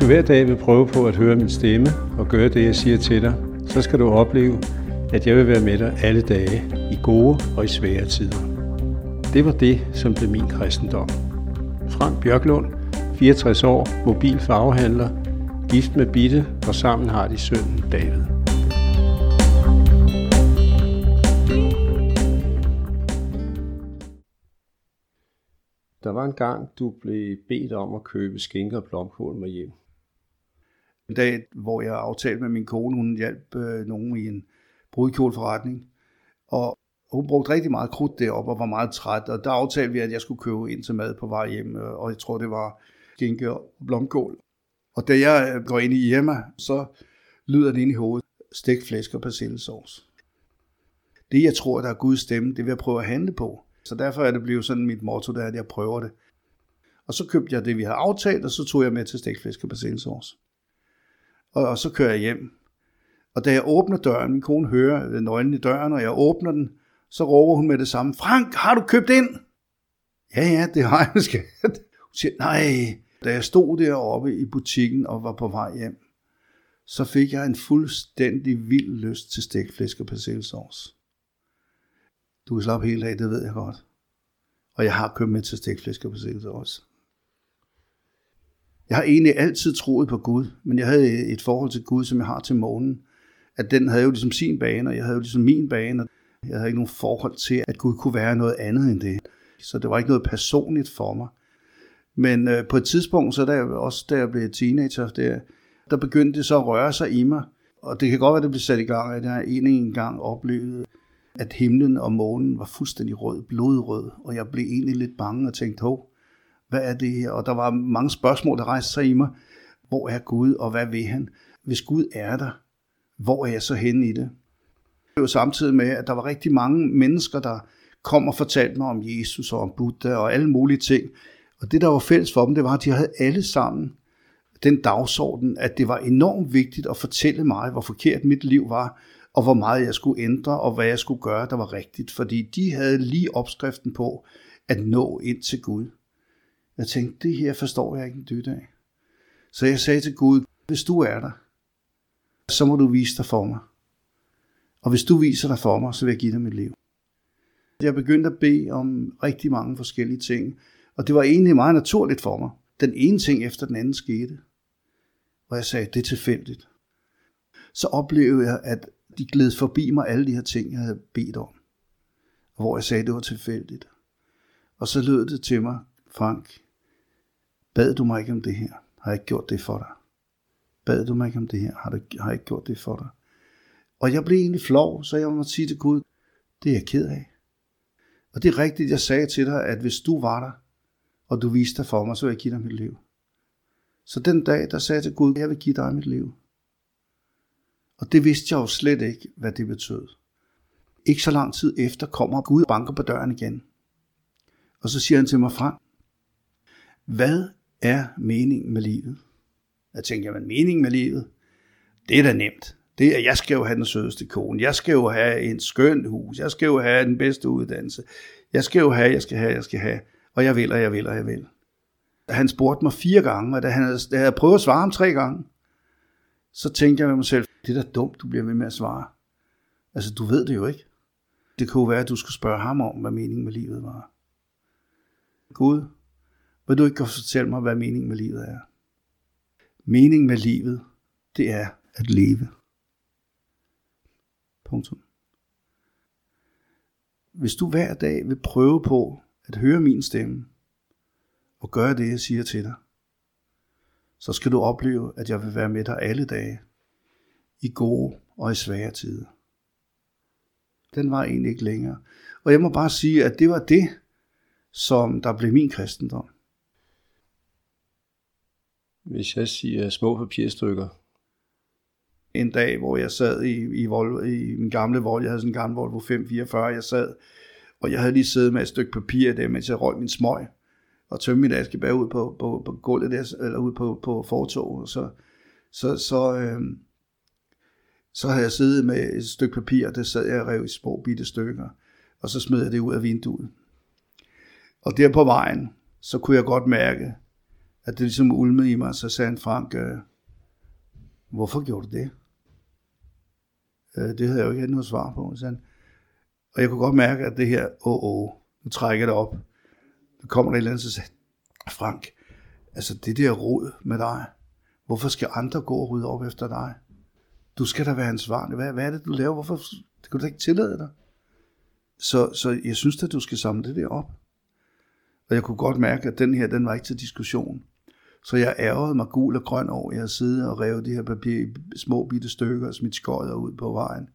du hver dag vil prøve på at høre min stemme og gøre det, jeg siger til dig, så skal du opleve, at jeg vil være med dig alle dage, i gode og i svære tider. Det var det, som blev min kristendom. Frank Bjørklund, 64 år, mobil farvehandler, gift med Bitte, og sammen har de sønnen David. Der var en gang, du blev bedt om at købe skinker og blomkål med hjem. En dag, hvor jeg aftalte med min kone, hun hjalp øh, nogen i en brudkjolforretning, og hun brugte rigtig meget krudt deroppe og var meget træt, og der aftalte vi, at jeg skulle købe ind til mad på vej hjem, øh, og jeg tror, det var skinke og blomkål. Og da jeg øh, går ind i hjemme, så lyder det ind i hovedet, stegt flæsk og persillesauce. Det, jeg tror, der er Guds stemme, det vil jeg prøve at handle på. Så derfor er det blevet sådan mit motto, der er, at jeg prøver det. Og så købte jeg det, vi havde aftalt, og så tog jeg med til stegt flæsk og persillesauce. Og, og så kører jeg hjem. Og da jeg åbner døren, min kone hører nøglen i døren, og jeg åbner den, så råber hun med det samme, Frank, har du købt ind? Ja, ja, det har jeg, skat. Hun siger, nej. Da jeg stod deroppe i butikken og var på vej hjem, så fik jeg en fuldstændig vild lyst til stegt flæsk og persillesauce. Du kan slappe helt af, det ved jeg godt. Og jeg har købt med til stegt flæsk og persillesauce. Jeg har egentlig altid troet på Gud, men jeg havde et forhold til Gud, som jeg har til månen. At den havde jo ligesom sin bane, og jeg havde jo ligesom min bane. Jeg havde ikke nogen forhold til, at Gud kunne være noget andet end det. Så det var ikke noget personligt for mig. Men øh, på et tidspunkt, så der, også da jeg blev teenager, der, der begyndte det så at røre sig i mig. Og det kan godt være, at det blev sat i gang, at jeg en en gang oplevede, at himlen og månen var fuldstændig rød, blodrød. Og jeg blev egentlig lidt bange og tænkte, hov, hvad er det her? Og der var mange spørgsmål, der rejste sig i mig. Hvor er Gud, og hvad vil han? Hvis Gud er der, hvor er jeg så henne i det? Det var samtidig med, at der var rigtig mange mennesker, der kom og fortalte mig om Jesus og om Buddha og alle mulige ting. Og det, der var fælles for dem, det var, at de havde alle sammen den dagsorden, at det var enormt vigtigt at fortælle mig, hvor forkert mit liv var, og hvor meget jeg skulle ændre, og hvad jeg skulle gøre, der var rigtigt. Fordi de havde lige opskriften på at nå ind til Gud. Jeg tænkte, det her forstår jeg ikke en dyt af. Så jeg sagde til Gud, hvis du er der, så må du vise dig for mig. Og hvis du viser dig for mig, så vil jeg give dig mit liv. Jeg begyndte at bede om rigtig mange forskellige ting, og det var egentlig meget naturligt for mig. Den ene ting efter den anden skete. Og jeg sagde, det er tilfældigt. Så oplevede jeg, at de gled forbi mig alle de her ting, jeg havde bedt om. Hvor jeg sagde, det var tilfældigt. Og så lød det til mig, Frank, bad du mig ikke om det her? Har jeg ikke gjort det for dig? Bad du mig ikke om det her? Har, du, har jeg ikke gjort det for dig? Og jeg blev egentlig flov, så jeg måtte sige til Gud, det er jeg ked af. Og det er rigtigt, jeg sagde til dig, at hvis du var der, og du viste dig for mig, så ville jeg give dig mit liv. Så den dag, der sagde jeg til Gud, jeg vil give dig mit liv. Og det vidste jeg jo slet ikke, hvad det betød. Ikke så lang tid efter kommer Gud og banker på døren igen. Og så siger han til mig, Frank, hvad er meningen med livet? Jeg tænkte, jamen meningen med livet? Det er da nemt. Det er, jeg skal jo have den sødeste kone. Jeg skal jo have en skøn hus. Jeg skal jo have den bedste uddannelse. Jeg skal jo have, jeg skal have, jeg skal have. Og jeg vil, og jeg vil, og jeg vil. Han spurgte mig fire gange, og da han havde, da jeg havde prøvet at svare ham tre gange, så tænkte jeg med mig selv, det er da dumt, du bliver ved med at svare. Altså, du ved det jo ikke. Det kunne være, at du skulle spørge ham om, hvad meningen med livet var. Gud, vil du ikke godt fortælle mig, hvad meningen med livet er? Meningen med livet, det er at leve. Punktum. Hvis du hver dag vil prøve på at høre min stemme og gøre det, jeg siger til dig, så skal du opleve, at jeg vil være med dig alle dage, i gode og i svære tider. Den var egentlig ikke længere. Og jeg må bare sige, at det var det, som der blev min kristendom. Hvis jeg siger små papirstykker. En dag, hvor jeg sad i, i, Volvo, i min gamle Volvo, jeg havde sådan en gammel Volvo 544, jeg sad, og jeg havde lige siddet med et stykke papir der, mens jeg røg min smøg, og tømte mit askebær ud på, på, på gulvet der, eller ud på, på fortoget, så, så, så, øh, så havde jeg siddet med et stykke papir, og det sad jeg og rev i små bitte stykker, og så smed jeg det ud af vinduet. Og der på vejen, så kunne jeg godt mærke, at det ligesom ulmede i mig, så sagde han, Frank, øh, hvorfor gjorde du det? Øh, det havde jeg jo ikke noget svar på, sagde han. Og jeg kunne godt mærke, at det her, åh, åh, nu trækker det op. Nu kommer der et eller andet, så sagde Frank, altså det der råd med dig, hvorfor skal andre gå og rydde op efter dig? Du skal da være ansvarlig. Hvad, hvad er det, du laver? Hvorfor det kan du da ikke tillade dig? Så, så jeg synes at du skal samle det der op. Og jeg kunne godt mærke, at den her, den var ikke til diskussion. Så jeg ærgede mig gul og grøn over, jeg siddet og revet de her papir i små bitte stykker og smidt skøjder ud på vejen.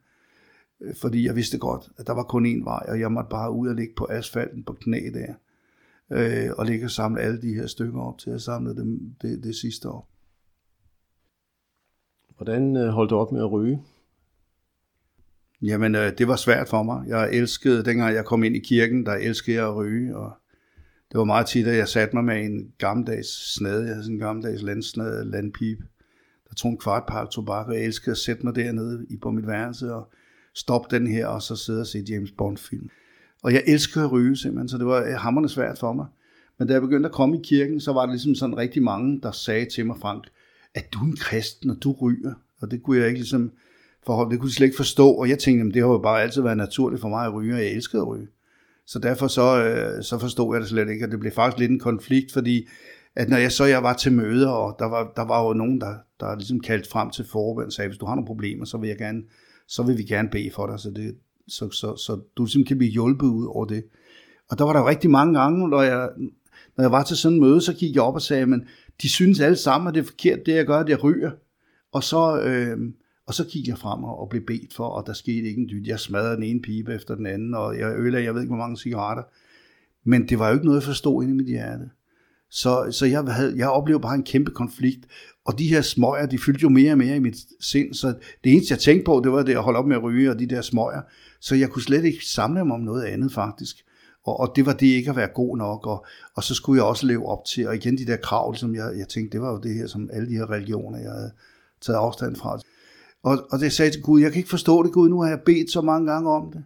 Øh, fordi jeg vidste godt, at der var kun én vej, og jeg måtte bare ud og ligge på asfalten på knæ der. Øh, og ligge og samle alle de her stykker op til at samle dem det, det sidste år. Hvordan øh, holdt du op med at ryge? Jamen, øh, det var svært for mig. Jeg elskede, dengang jeg kom ind i kirken, der elskede jeg at ryge, og det var meget tit, at jeg satte mig med en gammeldags snade. Jeg havde sådan en gammeldags landsnade, landpip, der tog en kvart pakke tobak, og jeg elskede at sætte mig dernede på mit værelse og stoppe den her, og så sidde og se James Bond-film. Og jeg elskede at ryge simpelthen, så det var øh, hammerne svært for mig. Men da jeg begyndte at komme i kirken, så var det ligesom sådan rigtig mange, der sagde til mig, Frank, at du er en kristen, og du ryger. Og det kunne jeg ikke ligesom forhold, det kunne jeg slet ikke forstå, og jeg tænkte, at det har jo bare altid været naturligt for mig at ryge, og jeg elskede at ryge. Så derfor så, øh, så forstod jeg det slet ikke, og det blev faktisk lidt en konflikt, fordi at når jeg så jeg var til møder, og der var, der var jo nogen, der, der ligesom kaldte frem til forbund og sagde, hvis du har nogle problemer, så vil, jeg gerne, så vil vi gerne bede for dig, så, det, så, så, så du simpelthen kan blive hjulpet ud over det. Og der var der jo rigtig mange gange, når jeg, når jeg var til sådan en møde, så gik jeg op og sagde, men de synes alle sammen, at det er forkert, det jeg gør, at jeg ryger. Og så, øh, og så kiggede jeg frem og blev bedt for, og der skete ikke en dyt. Jeg smadrede den ene pibe efter den anden, og jeg ødelagde, jeg ved ikke, hvor mange cigaretter. Men det var jo ikke noget, jeg forstod inde i mit hjerte. Så, så jeg, havde, jeg oplevede bare en kæmpe konflikt, og de her smøger, de fyldte jo mere og mere i mit sind, så det eneste, jeg tænkte på, det var det at holde op med at ryge, og de der smøger, så jeg kunne slet ikke samle mig om noget andet faktisk. Og, og det var det ikke at være god nok, og, og så skulle jeg også leve op til, og igen de der krav, som jeg, jeg tænkte, det var jo det her, som alle de her religioner, jeg havde taget afstand fra. Og, og det sagde til Gud, jeg kan ikke forstå det Gud, nu har jeg bedt så mange gange om det.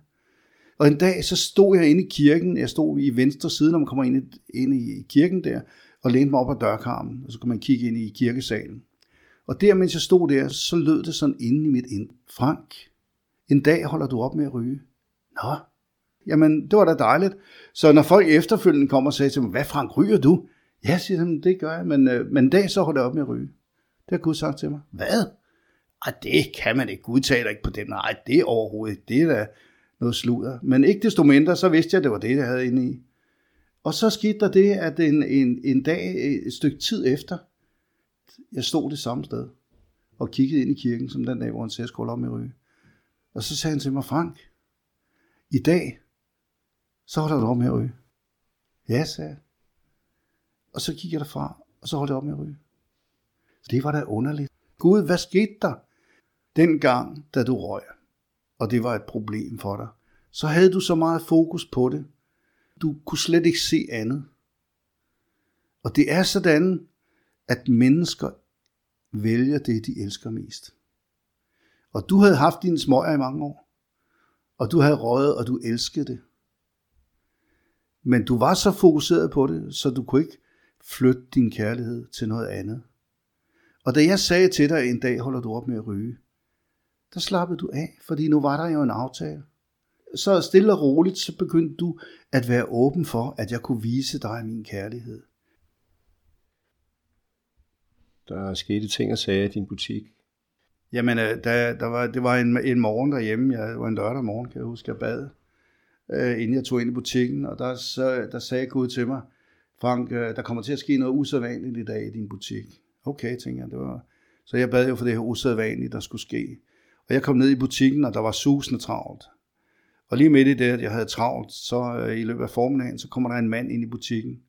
Og en dag, så stod jeg inde i kirken, jeg stod i venstre side, når man kommer ind i, ind i kirken der, og lænede mig op ad dørkarmen, og så kunne man kigge ind i kirkesalen. Og der, mens jeg stod der, så lød det sådan inde i mit ind. Frank, en dag holder du op med at ryge. Nå, jamen det var da dejligt. Så når folk efterfølgende kommer og sagde til mig, hvad Frank, ryger du? Ja, siger jeg, det gør jeg, men, øh, men en dag så holder jeg op med at ryge. Det har Gud sagt til mig. Hvad? Ej, det kan man ikke. Gud taler ikke på den. Nej, det er overhovedet ikke. Det er da noget sludder. Men ikke desto mindre, så vidste jeg, at det var det, jeg havde inde i. Og så skete der det, at en, en, en dag, et stykke tid efter, jeg stod det samme sted, og kiggede ind i kirken, som den dag, hvor han sagde, skulle om i ryge. Og så sagde han til mig, Frank, i dag, så holder du op med at ryge. Ja, sagde jeg. Og så gik jeg derfra, og så holdt jeg op med at ryge. Det var da underligt. Gud, hvad skete der? Dengang, da du røg, og det var et problem for dig, så havde du så meget fokus på det. Du kunne slet ikke se andet. Og det er sådan, at mennesker vælger det, de elsker mest. Og du havde haft dine smøger i mange år, og du havde røget, og du elskede det. Men du var så fokuseret på det, så du kunne ikke flytte din kærlighed til noget andet. Og da jeg sagde til dig, en dag holder du op med at ryge, der slappede du af, fordi nu var der jo en aftale. Så stille og roligt, så begyndte du at være åben for, at jeg kunne vise dig min kærlighed. Der er sket ting og sager i din butik. Jamen, øh, der, der var, det var en, en morgen derhjemme, jeg, det var en lørdag morgen, kan jeg huske, jeg bad, øh, inden jeg tog ind i butikken, og der, så, der sagde Gud til mig, Frank, øh, der kommer til at ske noget usædvanligt i dag i din butik. Okay, tænker jeg. Det var... Så jeg bad jo for det her usædvanlige, der skulle ske. Og jeg kom ned i butikken, og der var susende travlt. Og lige midt i det, at jeg havde travlt, så øh, i løbet af formiddagen, så kommer der en mand ind i butikken.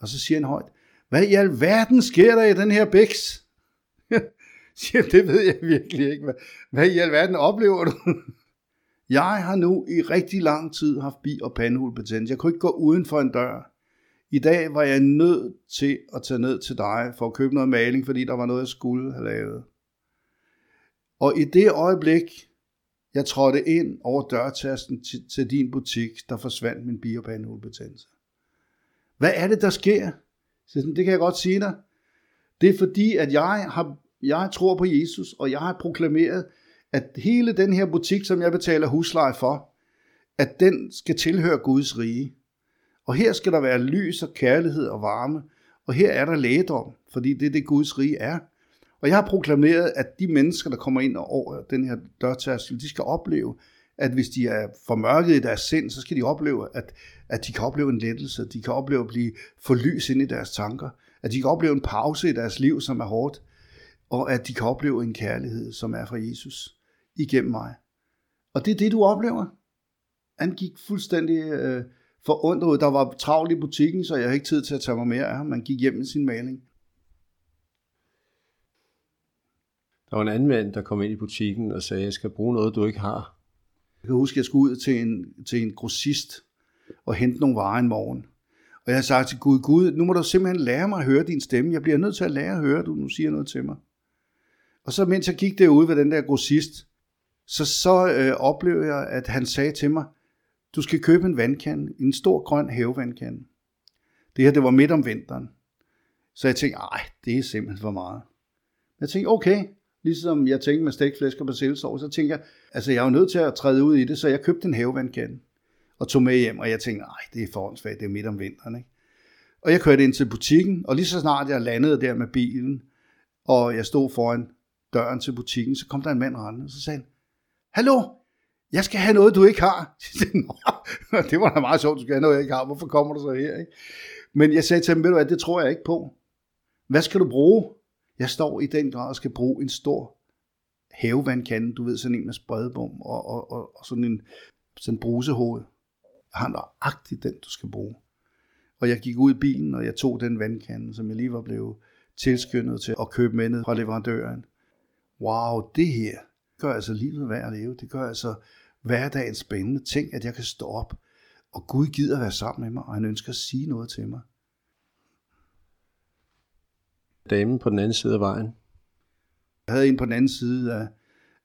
Og så siger han højt, hvad i alverden sker der i den her bæks? siger, det ved jeg virkelig ikke. Hvad, hvad i alverden oplever du? jeg har nu i rigtig lang tid haft bi- og pandehulbetændelse. Jeg kunne ikke gå uden for en dør. I dag var jeg nødt til at tage ned til dig for at købe noget maling, fordi der var noget, jeg skulle have lavet. Og i det øjeblik, jeg trådte ind over dørtasten til, til din butik, der forsvandt min biopanehulbetændelse. Hvad er det, der sker? Så det kan jeg godt sige dig. Det er fordi, at jeg, har, jeg tror på Jesus, og jeg har proklameret, at hele den her butik, som jeg betaler husleje for, at den skal tilhøre Guds rige. Og her skal der være lys og kærlighed og varme, og her er der lægedom, fordi det er det Guds rige er. Og jeg har proklameret, at de mennesker, der kommer ind over den her dørtærskel, de skal opleve, at hvis de er formørket i deres sind, så skal de opleve, at, at de kan opleve en lettelse, de kan opleve at blive forlys ind i deres tanker, at de kan opleve en pause i deres liv, som er hårdt, og at de kan opleve en kærlighed, som er fra Jesus igennem mig. Og det er det, du oplever. Han gik fuldstændig øh, forundret. Der var travlt i butikken, så jeg havde ikke tid til at tage mig mere af ham. Han gik hjem med sin maling. Der var en anden mand, der kom ind i butikken og sagde, jeg skal bruge noget, du ikke har. Jeg kan huske, at jeg skulle ud til en, til en grossist og hente nogle varer en morgen. Og jeg har sagt til Gud, Gud, nu må du simpelthen lære mig at høre din stemme. Jeg bliver nødt til at lære at høre, at du nu siger noget til mig. Og så mens jeg gik derude ved den der grossist, så, så øh, oplevede jeg, at han sagde til mig, du skal købe en vandkande, en stor grøn havevandkande. Det her, det var midt om vinteren. Så jeg tænkte, nej, det er simpelthen for meget. Jeg tænkte, okay, ligesom jeg tænkte med stegflæsk og persillesovs, så tænkte jeg, altså jeg er jo nødt til at træde ud i det, så jeg købte en havevandkande og tog med hjem, og jeg tænkte, nej, det er forhåndsvagt, det er midt om vinteren. Ikke? Og jeg kørte ind til butikken, og lige så snart jeg landede der med bilen, og jeg stod foran døren til butikken, så kom der en mand rendende, og så sagde han, Hallo, jeg skal have noget, du ikke har. det var da meget sjovt, du skal have noget, jeg ikke har. Hvorfor kommer du så her? Ikke? Men jeg sagde til ham, ved du hvad, det tror jeg ikke på. Hvad skal du bruge? Jeg står i den grad og skal bruge en stor havevandkande, du ved, sådan en med spredbom og, og, og, og sådan en sådan brusehoved. Jeg har nøjagtigt den, du skal bruge. Og jeg gik ud i bilen, og jeg tog den vandkande, som jeg lige var blevet tilskyndet til at købe med ned fra leverandøren. Wow, det her, gør altså livet værd at leve. Det gør altså hverdagen spændende. Tænk, at jeg kan stå op, og Gud gider være sammen med mig, og han ønsker at sige noget til mig. Damen på den anden side af vejen. Jeg havde en på den anden side af,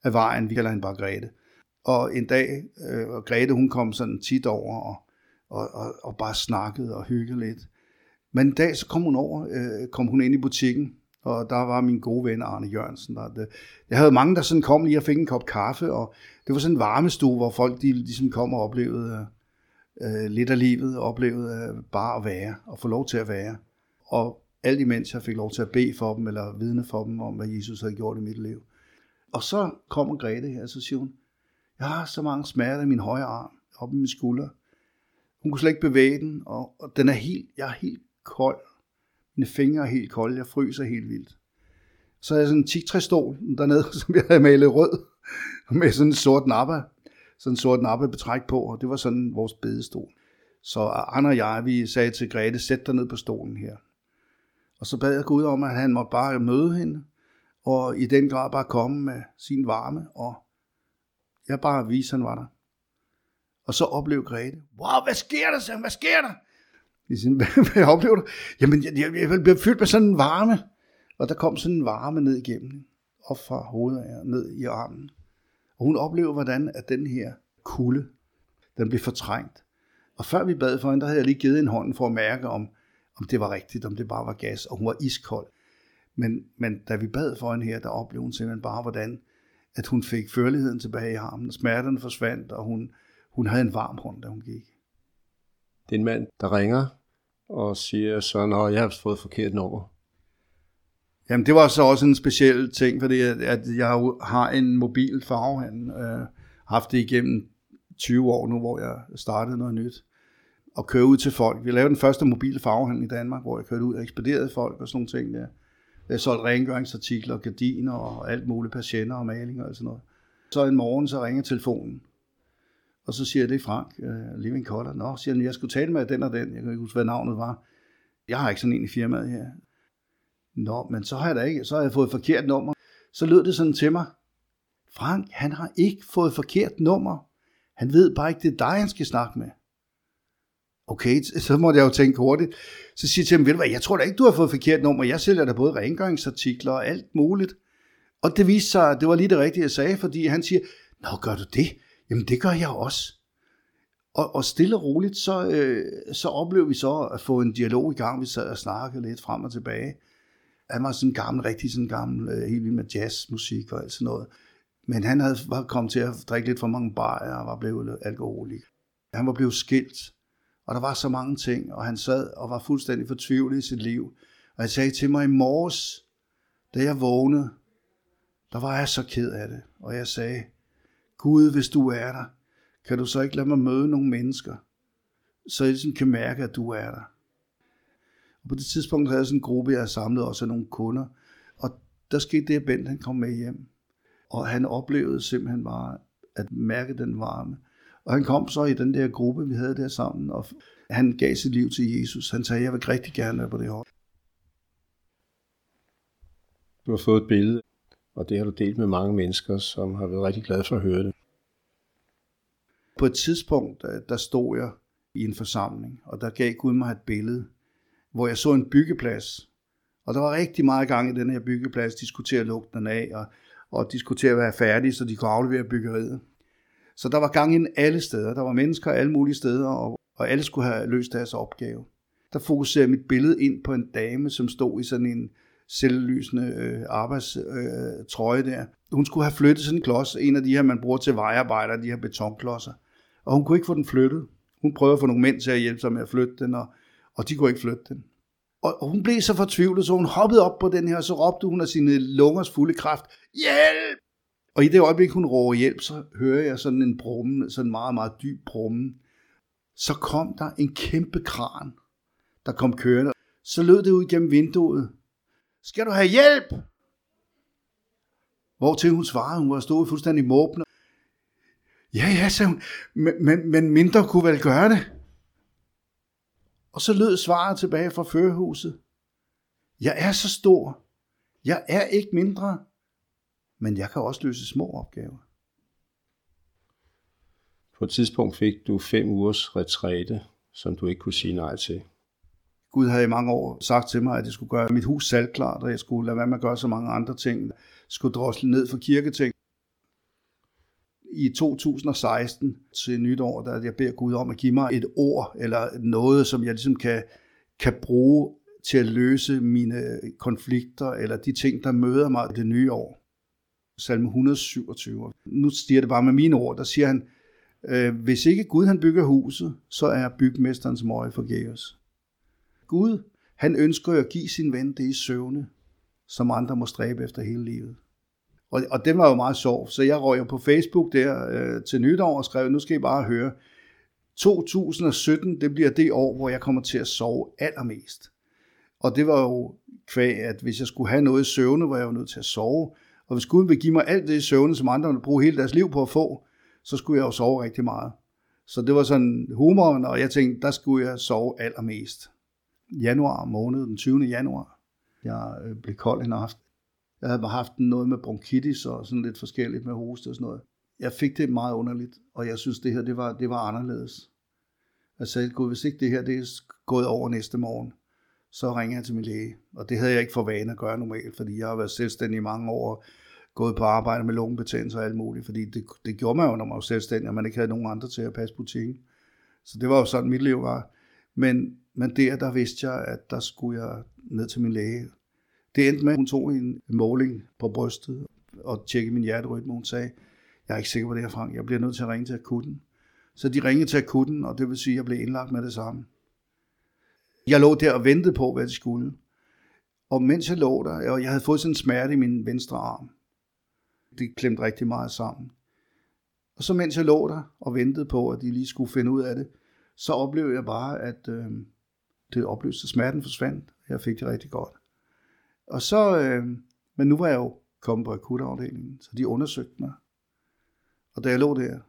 af vejen, vi kalder hende bare Grete. Og en dag, øh, og Grete hun kom sådan tit over og, og, og, og bare snakkede og hyggede lidt. Men en dag så kom hun over, øh, kom hun ind i butikken, og der var min gode ven Arne Jørgensen. Der, det, jeg havde mange, der sådan kom lige og fik en kop kaffe, og det var sådan en varmestue, hvor folk de, ligesom kom og oplevede øh, lidt af livet, oplevede øh, bare at være, og få lov til at være. Og alt imens jeg fik lov til at bede for dem, eller vidne for dem om, hvad Jesus havde gjort i mit liv. Og så kommer Grete her, og så siger hun, jeg har så mange smerter i min højre arm, op i min skulder. Hun kunne slet ikke bevæge den, og, og den er helt, jeg er helt kold. Mine fingre er helt kolde, jeg fryser helt vildt. Så havde jeg sådan en tigtræstol dernede, som jeg havde malet rød, med sådan en sort nappa, sådan en sort nappa betræk på, og det var sådan vores bedestol. Så Anna og jeg, vi sagde til Grete, sæt dig ned på stolen her. Og så bad jeg Gud om, at han måtte bare møde hende, og i den grad bare komme med sin varme, og jeg bare vise, at han var der. Og så oplevede Grete, wow, hvad sker der, så? Hvad sker der? Jeg siger, hvad, hvad oplever du? Jamen, jeg, jeg, jeg blev fyldt med sådan en varme. Og der kom sådan en varme ned igennem, op fra hovedet af, ned i armen. Og hun oplever, hvordan at den her kulde, den blev fortrængt. Og før vi bad for hende, der havde jeg lige givet en hånd for at mærke, om, om det var rigtigt, om det bare var gas, og hun var iskold. Men, men da vi bad for hende her, der oplevede hun simpelthen bare, hvordan at hun fik førligheden tilbage i armen, smerterne forsvandt, og hun, hun havde en varm hånd, da hun gik. Det er en mand, der ringer og siger så, når jeg har fået forkert nummer. Jamen, det var så også en speciel ting, fordi at, at jeg har en mobil farvehandel, øh, haft det igennem 20 år nu, hvor jeg startede noget nyt, og køre ud til folk. Vi lavede den første mobile farvehandel i Danmark, hvor jeg kørte ud og ekspederede folk og sådan nogle ting der. Jeg solgte rengøringsartikler, gardiner og alt muligt, patienter og malinger og sådan noget. Så en morgen, så ringer telefonen, og så siger jeg, det er Frank, uh, Living Color. Nå, siger han, jeg skulle tale med den og den. Jeg kan ikke huske, hvad navnet var. Jeg har ikke sådan en i firmaet her. Nå, men så har jeg da ikke, så har jeg fået et forkert nummer. Så lød det sådan til mig. Frank, han har ikke fået forkert nummer. Han ved bare ikke, det er dig, han skal snakke med. Okay, så måtte jeg jo tænke hurtigt. Så siger jeg til ham, ved du hvad, jeg tror da ikke, du har fået forkert nummer. Jeg sælger da både rengøringsartikler og alt muligt. Og det viste sig, det var lige det rigtige, jeg sagde, fordi han siger, Nå, gør du det? Jamen det gør jeg også. Og, og stille og roligt, så, øh, så oplevede vi så at få en dialog i gang. Vi sad og snakkede lidt frem og tilbage. Han var sådan en gammel, rigtig sådan en gammel, øh, helt vild med jazzmusik og alt sådan noget. Men han havde, var kommet til at drikke lidt for mange bajer og var blevet alkoholik. Han var blevet skilt, og der var så mange ting, og han sad og var fuldstændig fortvivlet i sit liv. Og han sagde til mig i morges, da jeg vågnede, der var jeg så ked af det. Og jeg sagde, Gud, hvis du er der, kan du så ikke lade mig møde nogle mennesker, så jeg ligesom kan mærke, at du er der. Og på det tidspunkt havde jeg sådan en gruppe, jeg havde samlet også af nogle kunder, og der skete det, at Bent han kom med hjem. Og han oplevede simpelthen bare at mærke den varme. Og han kom så i den der gruppe, vi havde der sammen, og han gav sit liv til Jesus. Han sagde, jeg vil rigtig gerne være på det hold. Du har fået et billede, og det har du delt med mange mennesker, som har været rigtig glade for at høre det. På et tidspunkt, der stod jeg i en forsamling, og der gav Gud mig et billede, hvor jeg så en byggeplads. Og der var rigtig meget gang i den her byggeplads, diskutere at lukke den af, og, og diskutere at være færdige, så de kunne aflevere byggeriet. Så der var gang ind alle steder. Der var mennesker alle mulige steder, og, og alle skulle have løst deres opgave. Der fokuserede mit billede ind på en dame, som stod i sådan en selvlysende øh, arbejdstrøje øh, der. Hun skulle have flyttet sådan en klods, en af de her, man bruger til vejarbejder, de her betonklodser. Og hun kunne ikke få den flyttet. Hun prøvede at få nogle mænd til at hjælpe sig med at flytte den, og, og de kunne ikke flytte den. Og, og hun blev så fortvivlet, så hun hoppede op på den her, og så råbte hun af sine lungers fulde kraft, hjælp! Og i det øjeblik, hun råber hjælp, så hører jeg sådan en brumme, sådan en meget, meget dyb brumme. Så kom der en kæmpe kran, der kom kørende. Så lød det ud gennem vinduet. Skal du have hjælp? Hvor til hun svarede, hun var stået fuldstændig måbende. Ja, ja, sagde hun, men, men, men mindre kunne vel gøre det. Og så lød svaret tilbage fra førhuset. Jeg er så stor. Jeg er ikke mindre men jeg kan også løse små opgaver. På et tidspunkt fik du fem ugers retræte, som du ikke kunne sige nej til. Gud havde i mange år sagt til mig, at jeg skulle gøre mit hus salgklart, og jeg skulle lade være med at gøre så mange andre ting. Jeg skulle drosle ned for kirketing. I 2016 til nytår, der jeg beder Gud om at give mig et ord, eller noget, som jeg ligesom kan, kan bruge til at løse mine konflikter, eller de ting, der møder mig det nye år salme 127. Nu stiger det bare med mine ord, der siger han, øh, hvis ikke Gud han bygger huset, så er bygmesterens møje forgæves. Gud, han ønsker at give sin ven det i søvne, som andre må stræbe efter hele livet. Og, og det var jo meget sjov, så jeg røg jo på Facebook der øh, til nytår og skrev, nu skal I bare høre, 2017, det bliver det år, hvor jeg kommer til at sove allermest. Og det var jo kvæg, at hvis jeg skulle have noget i søvne, var jeg jo nødt til at sove, og hvis Gud vil give mig alt det søvne, som andre vil bruge hele deres liv på at få, så skulle jeg jo sove rigtig meget. Så det var sådan humoren, og jeg tænkte, der skulle jeg sove allermest. Januar måned, den 20. januar, jeg øh, blev kold en aften. Jeg havde haft noget med bronkitis og sådan lidt forskelligt med hoste og sådan noget. Jeg fik det meget underligt, og jeg synes, det her det var, det var anderledes. Jeg sagde, Gud, hvis ikke det her det er gået over næste morgen, så ringer jeg til min læge. Og det havde jeg ikke for vane at gøre normalt, fordi jeg har været selvstændig i mange år, gået på arbejde med lungebetændelse og alt muligt, fordi det, det gjorde man jo, når man var selvstændig, og man ikke havde nogen andre til at passe butikken. Så det var jo sådan, mit liv var. Men, men der, der vidste jeg, at der skulle jeg ned til min læge. Det endte med, at hun tog en måling på brystet og tjekkede min hjerterytme. Hun sagde, jeg er ikke sikker på det her, Frank. Jeg bliver nødt til at ringe til akutten. Så de ringede til akutten, og det vil sige, at jeg blev indlagt med det samme. Jeg lå der og ventede på, hvad det skulle. Og mens jeg lå der, og jeg havde fået sådan en smerte i min venstre arm, det klemte rigtig meget sammen. Og så mens jeg lå der og ventede på, at de lige skulle finde ud af det, så oplevede jeg bare, at øh, det opløste smerten forsvandt. Jeg fik det rigtig godt. Og så, øh, men nu var jeg jo kommet på akutafdelingen, så de undersøgte mig. Og da jeg lå der,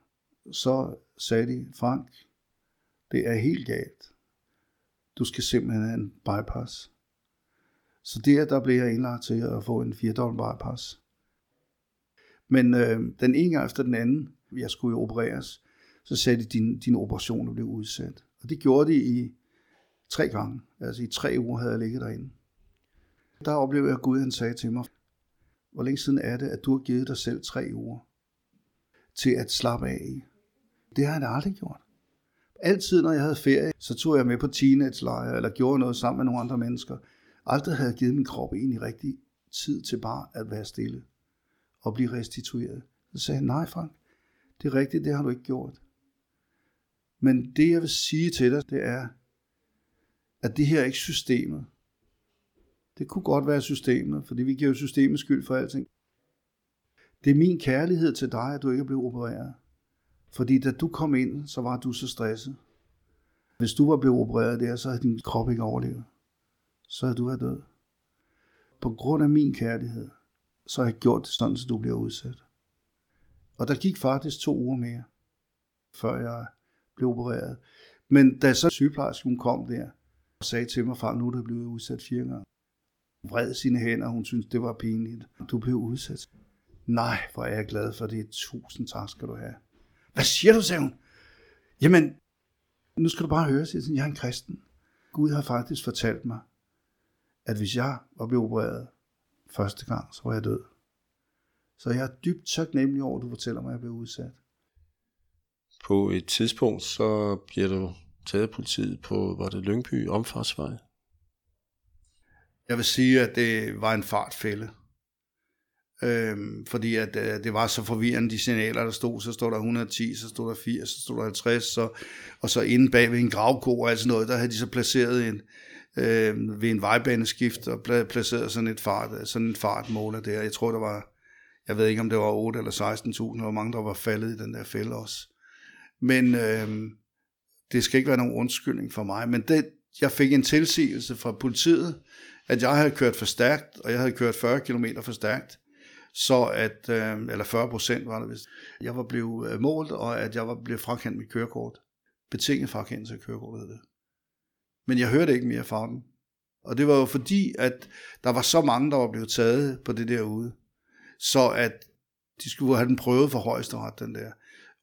så sagde de, Frank, det er helt galt. Du skal simpelthen have en bypass. Så der, der blev jeg indlagt til at få en 4 bypass. Men øh, den ene gang efter den anden, jeg skulle jo opereres, så sagde de, din, din operation blev udsat. Og det gjorde de i tre gange. Altså i tre uger havde jeg ligget derinde. Der oplevede jeg, at Gud han sagde til mig, hvor længe siden er det, at du har givet dig selv tre uger til at slappe af i? Det har han aldrig gjort. Altid, når jeg havde ferie, så tog jeg med på teenage-lejre, eller gjorde noget sammen med nogle andre mennesker. Aldrig havde jeg givet min krop egentlig rigtig tid til bare at være stille og blive restitueret. Så sagde jeg, nej Frank, det er rigtigt, det har du ikke gjort. Men det jeg vil sige til dig, det er, at det her er ikke systemet. Det kunne godt være systemet, fordi vi giver jo systemet skyld for alting. Det er min kærlighed til dig, at du ikke er blevet opereret. Fordi da du kom ind, så var du så stresset. Hvis du var blevet opereret der, så havde din krop ikke overlevet. Så havde du været død. På grund af min kærlighed, så har jeg gjort det sådan, så du bliver udsat. Og der gik faktisk to uger mere, før jeg blev opereret. Men da så sygeplejersken kom der, og sagde til mig, far, nu er du blevet udsat fire gange. Vred sine hænder, hun syntes, det var pinligt. Du blev udsat. Nej, hvor er jeg glad for det. Tusind tak skal du have. Hvad siger du, sagde hun? Jamen, nu skal du bare høre, siger jeg, jeg er en kristen. Gud har faktisk fortalt mig, at hvis jeg var blevet opereret første gang, så var jeg død. Så jeg er dybt taknemmelig over, at du fortæller mig, at jeg blev udsat. På et tidspunkt, så bliver du taget af politiet på, var det Lyngby omfartsvej? Jeg vil sige, at det var en fartfælde. Øh, fordi at øh, det var så forvirrende, de signaler, der stod, så stod der 110, så stod der 80, så stod der 50, så, og så inde bag ved en gravko og alt noget, der havde de så placeret en, øh, ved en vejbaneskift og placeret sådan et fart, øh, sådan en fartmåler der. Jeg tror, der var, jeg ved ikke om det var 8 eller 16.000, hvor mange der var faldet i den der fælde også. Men øh, det skal ikke være nogen undskyldning for mig, men det, jeg fik en tilsigelse fra politiet, at jeg havde kørt for stærkt, og jeg havde kørt 40 km for stærkt, så at, øh, eller 40 procent var det vist, jeg var blevet øh, målt, og at jeg var blevet frakendt mit kørekort. Betinget frakendelse af kørekortet det. Men jeg hørte ikke mere fra dem. Og det var jo fordi, at der var så mange, der var blevet taget på det derude, så at de skulle have den prøvet for højesteret, den der,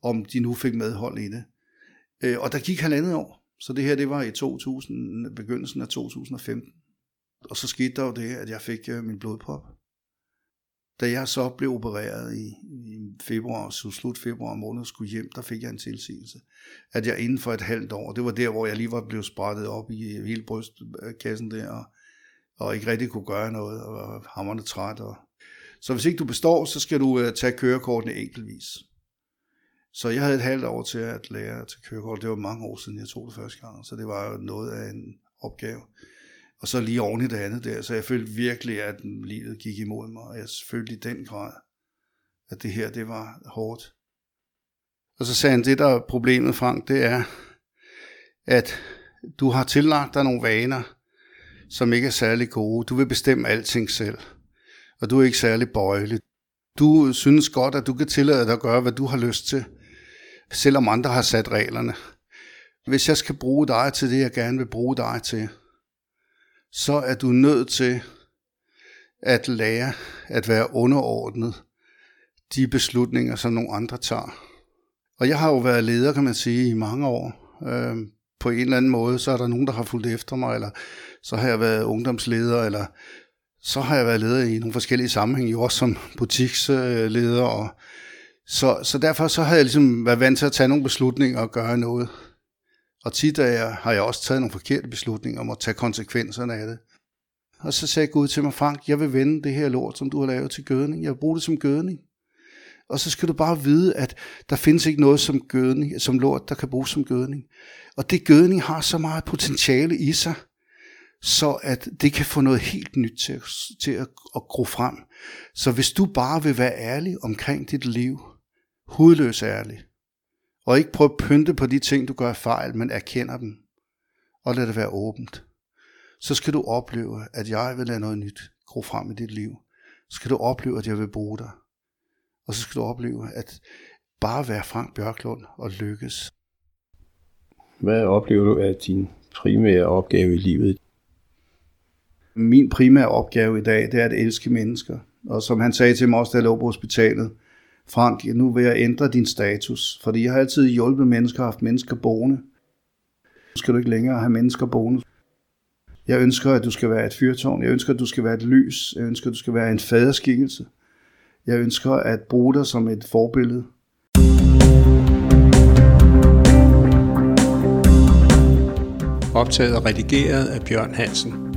om de nu fik medhold i det. Øh, og der gik halvandet år, så det her, det var i 2000, begyndelsen af 2015. Og så skete der jo det, at jeg fik øh, min blodprop. Da jeg så blev opereret i, i februar, så slut februar måned, skulle hjem, der fik jeg en tilsigelse. At jeg inden for et halvt år, det var der, hvor jeg lige var blevet sprættet op i øh, hele brystkassen der, og, og ikke rigtig kunne gøre noget, og var hammerne træt. Og... Så hvis ikke du består, så skal du uh, tage kørekortene enkeltvis. Så jeg havde et halvt år til at lære at tage kørekort. Det var mange år siden, jeg tog det første gang, så det var jo noget af en opgave. Og så lige oven i det andet der, så jeg følte virkelig, at livet gik imod mig, og jeg følte i den grad, at det her, det var hårdt. Og så sagde han, det der er problemet, Frank, det er, at du har tillagt dig nogle vaner, som ikke er særlig gode. Du vil bestemme alting selv, og du er ikke særlig bøjelig. Du synes godt, at du kan tillade dig at gøre, hvad du har lyst til, selvom andre har sat reglerne. Hvis jeg skal bruge dig til det, jeg gerne vil bruge dig til, så er du nødt til at lære at være underordnet de beslutninger, som nogle andre tager. Og jeg har jo været leder, kan man sige, i mange år. Øh, på en eller anden måde, så er der nogen, der har fulgt efter mig, eller så har jeg været ungdomsleder, eller så har jeg været leder i nogle forskellige sammenhænge, jo også som butiksleder. Og så, så derfor så har jeg ligesom været vant til at tage nogle beslutninger og gøre noget. Og tit er jeg, har jeg også taget nogle forkerte beslutninger om at tage konsekvenserne af det. Og så sagde Gud til mig, Frank, jeg vil vende det her lort, som du har lavet til gødning. Jeg vil bruge det som gødning. Og så skal du bare vide, at der findes ikke noget som gødning, som lort, der kan bruges som gødning. Og det gødning har så meget potentiale i sig, så at det kan få noget helt nyt til, til at, at gro frem. Så hvis du bare vil være ærlig omkring dit liv, hudløs ærlig, og ikke prøve at pynte på de ting, du gør fejl, men erkender dem, og lad det være åbent, så skal du opleve, at jeg vil lade noget nyt gro frem i dit liv. Så skal du opleve, at jeg vil bruge dig. Og så skal du opleve, at bare være Frank Bjørklund og lykkes. Hvad oplever du af din primære opgave i livet? Min primære opgave i dag, det er at elske mennesker. Og som han sagde til mig også, da jeg lå på hospitalet, Frank, nu vil jeg ændre din status, fordi jeg har altid hjulpet mennesker, haft mennesker boende. Nu skal du ikke længere have mennesker boende. Jeg ønsker, at du skal være et fyrtårn. Jeg ønsker, at du skal være et lys. Jeg ønsker, at du skal være en faderskikkelse. Jeg ønsker at bruge dig som et forbillede. optaget og redigeret af Bjørn Hansen.